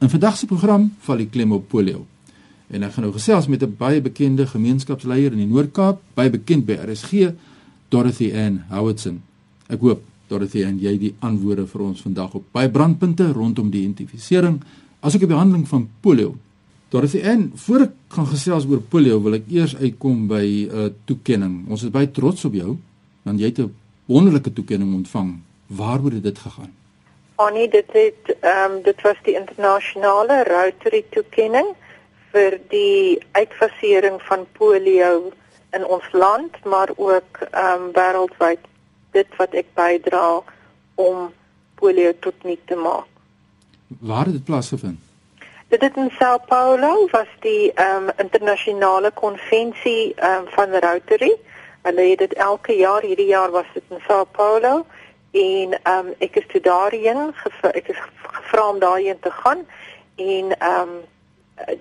In vandag se program val die klem op polio. En ek gaan nou gesels met 'n baie bekende gemeenskapsleier in die Noord-Kaap, baie bekend by RSG, Dorothy Ann Howardson. Ek hoop Dorothy en jy die antwoorde vir ons vandag op baie brandpunte rondom die identifisering asook die behandeling van polio. Dorothy en voor ek gaan gesels oor polio wil ek eers uitkom by 'n uh, toekenning. Ons is baie trots op jou want jy het 'n wonderlike toekenning ontvang. Waaroor het dit gegaan? Annie, dit het ehm um, dit was die internasionale Rotary toekenning vir die uitfasering van polio in ons land, maar ook ehm um, wêreldwyd dit wat ek bydra om polio tot nik te maak. Waar het dit plaasgevind? Dit het in Sao Paulo was die ehm um, internasionale konvensie ehm um, van Rotary. Hulle het dit elke jaar, hierdie jaar was dit in Sao Paulo en ehm um, ek is toe daarheen, ek is gevra om daarheen te gaan en ehm um,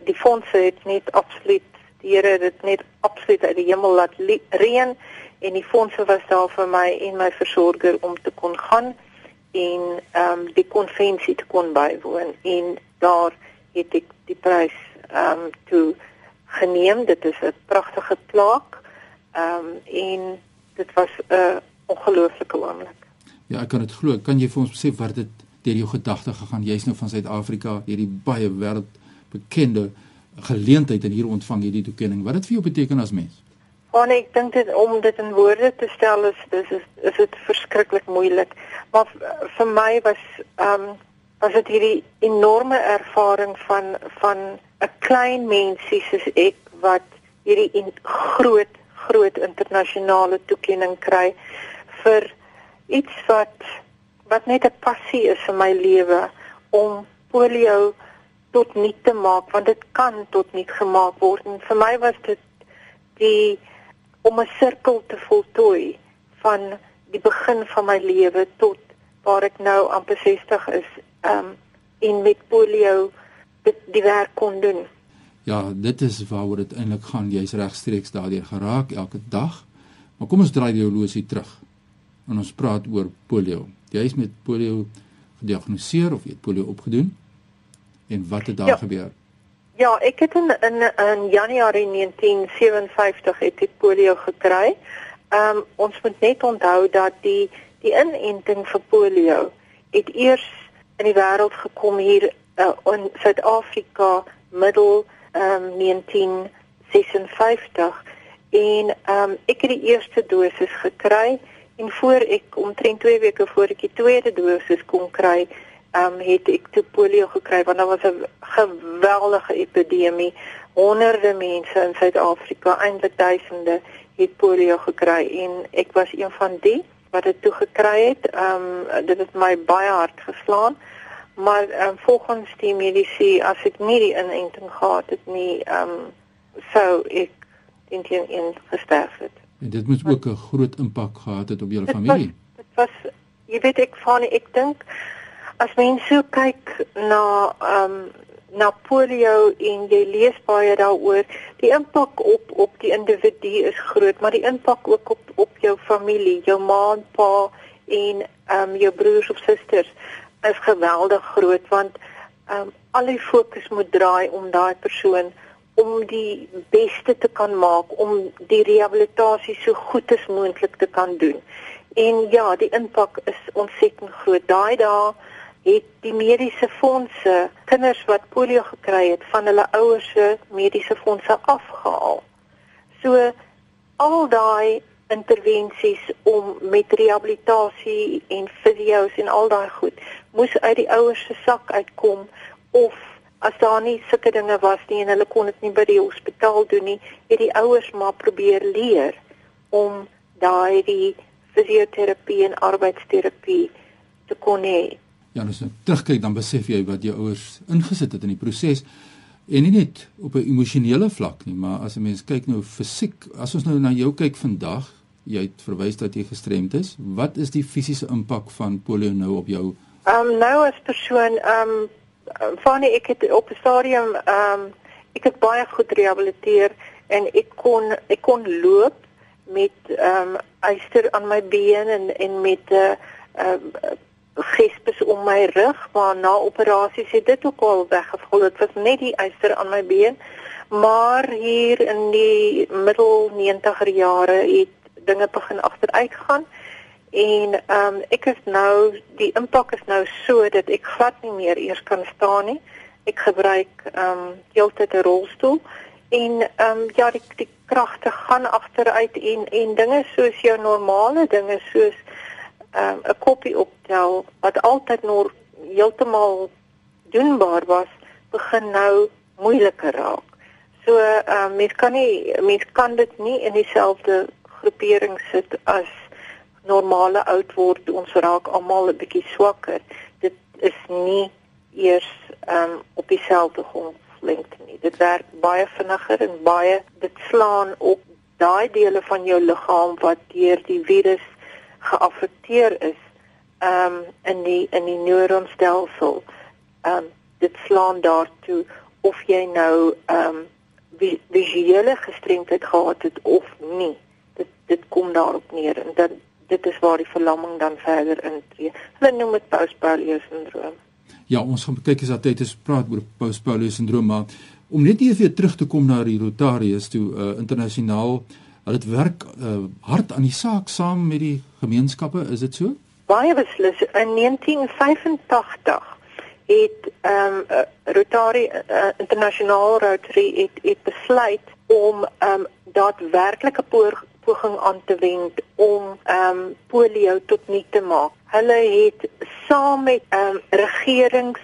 die fondse het net absoluut die Here het dit net absoluut uit die hemel laat reën en die fondse was daar vir my en my versorger om te kon gaan en ehm um, die konvensie te kon bywoon en daar het ek die prys ehm um, toe geneem. Dit is 'n pragtige plaak. Ehm um, en dit was 'n ongelooflike oomblik. Ja, ek kan dit glo. Kan jy vir ons sê wat dit deur jou gedagte gegaan? Jy's nou van Suid-Afrika, hierdie baie wêreldbekende geleentheid en hier ontvang jy die toekenning. Wat dit vir jou beteken as mens? Want ek dink dit om dit in woorde te stel is dis is is dit verskriklik moeilik. Maar vir my was ehm um, was dit hierdie enorme ervaring van van 'n klein mensie soos ek wat hierdie in groot groot internasionale toekenning kry vir iets wat wat net 'n passie is in my lewe om polio tot nie te maak want dit kan tot nie gemaak word en vir my was dit die om 'n sirkel te voltooi van die begin van my lewe tot waar ek nou amper 60 is um en met polio dit die werk kon doen. Ja, dit is waaroor dit eintlik gaan. Jy's regstreeks daardeur geraak elke dag. Maar kom ons draai die horlosie terug. En ons praat oor polio. Jy's met polio gediagnoseer of jy het polio opgedoen? En wat het daar ja. gebeur? Ja, ek het in in, in Januarie 1957 het ek polio gekry. Ehm um, ons moet net onthou dat die die inenting vir polio het eers in die wêreld gekom hier uh, in Suid-Afrika middel um, 1956 en um, ek het die eerste dosis gekry en voor ek omtrent 2 weke voor ek die tweede dosis kon kry um, het ek toe polio gekry want daar was 'n geweldige epidemie honderde mense in Suid-Afrika eintlik duisende het polio gekry en ek was een van die wat dit toe gekry het. Ehm um, dit het my baie hard geslaan. Maar ehm um, volgens die medisy as ek nie die inenting gehad het nie, ehm um, sou ek intien in gesterf het. En dit moet ook 'n groot impak gehad het op julle familie. Dit was, was jy weet ek van ek dink as mense so kyk na ehm um, na polio en jy lees baie daaroor, die impak op op die individu is groot, maar die impak ook op op jou familie, jou ma en pa en ehm um, jou broers of susters is geweldig groot want ehm um, al die fokus moet draai om daai persoon om die beste te kan maak om die rehabilitasie so goed as moontlik te kan doen. En ja, die impak is ontsettend groot. Daai dae het die mediese fondse kinders wat polio gekry het van hulle ouers se mediese fondse afgehaal. So al daai intervensies om met rehabilitasie en fisio's en al daai goed moes uit die ouers se sak uitkom of as daar nie sulke dinge was nie en hulle kon dit nie by die hospitaal doen nie, het die ouers maar probeer leer om daai die fisioterapie en arbeidsterapie te kon hê. Ja, as jy terugkyk dan besef jy wat jou ouers ingesit het in die proses en nie net op 'n emosionele vlak nie, maar as 'n mens kyk nou fisiek, as ons nou na jou kyk vandag, jy het verwys dat jy gestremd is, wat is die fisiese impak van polio nou op jou? Ehm um, nou as persoon, ehm um, van ek het op 'n stadium ehm um, ek het baie goed rehabiliteer en ek kon ek kon loop met ehm um, eister aan my been en en met 'n uh, uh, gespes om my rug, maar na operasies het dit ook al weggeval. Dit was net die eister aan my been. Maar hier in die middel 90er jare het dinge begin agteruit gaan en ehm um, ek is nou die impak is nou so dat ek glad nie meer eers kan staan nie. Ek gebruik ehm um, heeltyd 'n rolstoel en ehm um, ja die, die kragte gaan agteruit en en dinge soos jou normale dinge soos ehm um, 'n koppie optel wat altyd nog heeltemal doenbaar was, begin nou moeiliker raak. So ehm uh, mens kan nie mens kan dit nie in dieselfde groepering sit as normale oud word. Ons raak almal 'n bietjie swakker. Dit is nie eers um, op dieselfde golflengte nie. Dit werk baie vinniger en baie dit slaan op daai dele van jou liggaam wat deur die virus geaffekteer is ehm um, in die in die neuronstelsel. Ehm um, dit slaan daartoe of jy nou ehm um, visuele gestremdheid gehad het of nie. Dit dit kom daarop neer en dan dit is waar die verlamming dan verder intree. Hulle noem dit postpolio sindroom. Ja, ons gaan kyk as altyd eens praat oor postpolio sindroom, maar om net weer terug te kom na die Rotarius toe uh, internasionaal Hulle het werk uh, hard aan die saak saam met die gemeenskappe, is dit so? Baie beslis in 1985 het ehm um, Rotary uh, Internasionaal Rotary het, het besluit om ehm um, daadwerklike poging aan te wend om ehm um, polio tot nul te maak. Hulle het saam met ehm um, regerings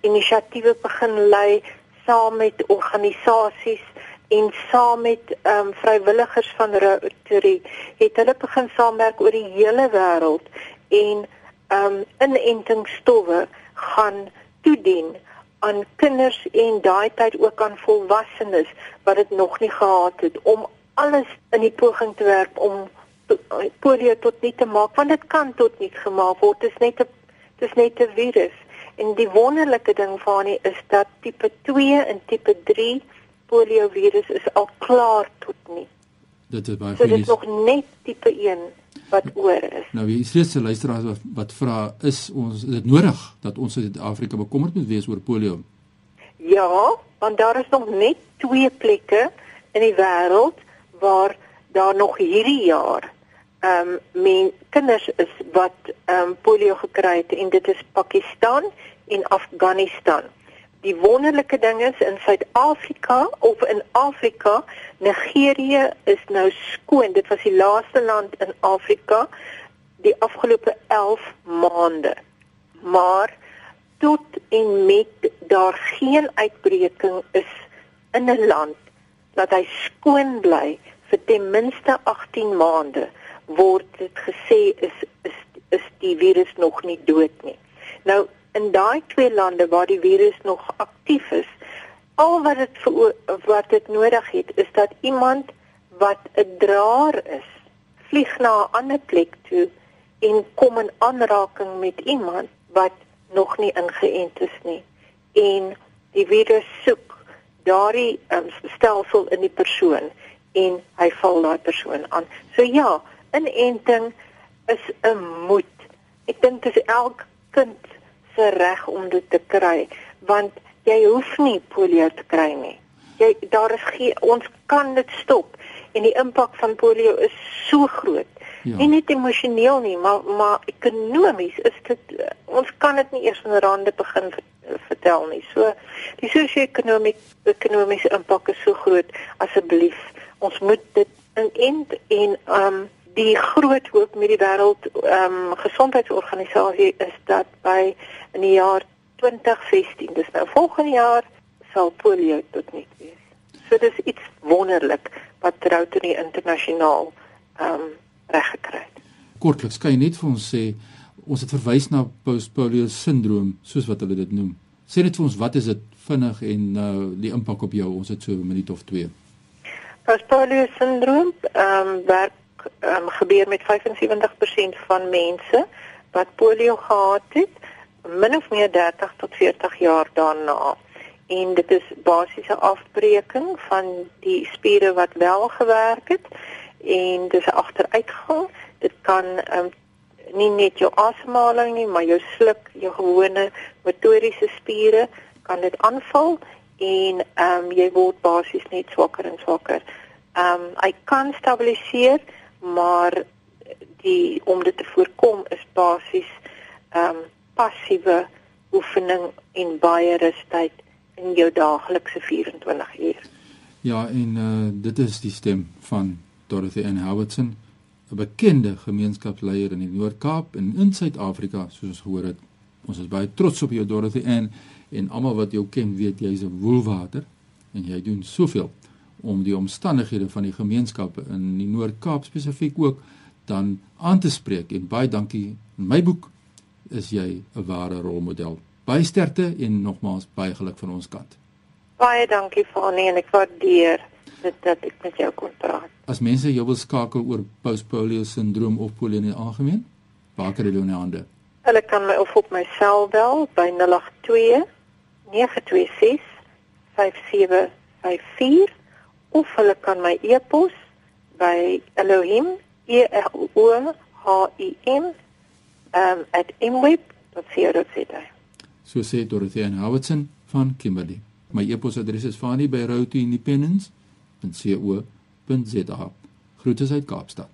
inisiatiewe begin lei saam met organisasies en saam met ehm um, vrywilligers van Rotary het hulle begin saamwerk oor die hele wêreld en ehm um, inentingsstowwe gaan toedien aan kinders en daai tyd ook aan volwassenes wat dit nog nie gehad het om alles in die poging te werk om polio tot nie te maak want dit kan tot nie gemaak word dit is net 'n dit is net 'n virus en die wonderlike ding van dit is dat tipe 2 en tipe 3 poliovirus is al klaar tot nie. Dit is baie so, Dit is nog net tipe 1 wat oor is. Nou wie is reeds luisteraars wat, wat vra is ons is dit nodig dat ons in Suid-Afrika bekommerd moet wees oor polio? Ja, want daar is nog net twee plekke in die wêreld waar daar nog hierdie jaar ehm um, men kinders is wat ehm um, polio gekry het en dit is Pakistan en Afghanistan die wonderlike ding is in Suid-Afrika of in Afrika, Nigerië is nou skoon. Dit was die laaste land in Afrika die afgelope 11 maande. Maar tot en met daar geen uitbreking is in 'n land dat hy skoon bly vir ten minste 18 maande word dit gesê is is is die virus nog nie dood nie. Nou in daai twee lande waar die virus nog aktief is, al wat dit wat dit nodig het is dat iemand wat 'n draer is, vlieg na 'n ander plek toe en kom in aanraking met iemand wat nog nie ingeënt is nie en die virus soek daardie um, stelsel in die persoon en hy val daai persoon aan. So ja, inenting is 'n moet. Ek dink dis elke kind se reg om dit te kry want jy hoef nie polio te kry nie. Jy daar is geen ons kan dit stop en die impak van polio is so groot. Ja. Nie net emosioneel nie, maar maar ekonomies is dit ons kan dit nie eers in rande begin vertel nie. So die sosio-ekonomiese ekonomiese impak is so groot. Asseblief, ons moet dit inent en ehm um, die groot hoop met die wêreld ehm um, gesondheidsorganisasie is dat by in die jaar 2016, dis nou volgende jaar, sal polio tot nik wees. So dis iets wonderlik wat Rotary internasionaal ehm um, reg gekry het. Kortliks kan jy net vir ons sê ons het verwys na postpolio sindroom soos wat hulle dit noem. Sê net vir ons wat is dit vinnig en uh, die impak op jou? Ons het so 'n minuut of 2. Postpolio sindroom ehm um, werk ehm um, gebeur met 75% van mense wat polio gehad het min of meer 30 tot 40 jaar daarna. En dit is basiese afbreking van die spiere wat wel gewerk het en dis 'n agteruitgang. Dit kan um, nie net jou asemhaling nie, maar jou sluk, jou gewone motoriese spiere kan dit aanval en ehm um, jy word basies net swakker en swakker. Ehm um, hy kan stabiliseer, maar die om dit te voorkom is basies ehm um, passiewe oefening en baie rustyd in jou daaglikse 24 uur. Ja, en uh dit is die stem van Dorothy Ann Howardson, 'n bekende gemeenskapsleier in die Noord-Kaap en in Suid-Afrika, soos ons gehoor het. Ons is baie trots op jou Dorothy Ann en almal wat jou ken weet jy's 'n woelwater en jy doen soveel om die omstandighede van die gemeenskappe in die Noord-Kaap spesifiek ook dan aan te spreek en baie dankie in my boek is jy 'n ware rolmodel. Baie sterkte en nogmaals baie geluk van ons kant. Baie dankie Fanie en ek waardeer dit dat ek met jou kon praat. As mense jou wil skakel oor postpolio sindroom of polio in die algemeen, waar kan hulle jou in hande? Hulle kan my of op my sel bel by 082 926 5754 of hulle kan my e-pos by elohim e r o h i m um, at imweb.co.za. So sê Dorothea Howardson van Kimberley. My e-posadres is vanie roadtoindependence.co.za. Groete uit Kaapstad.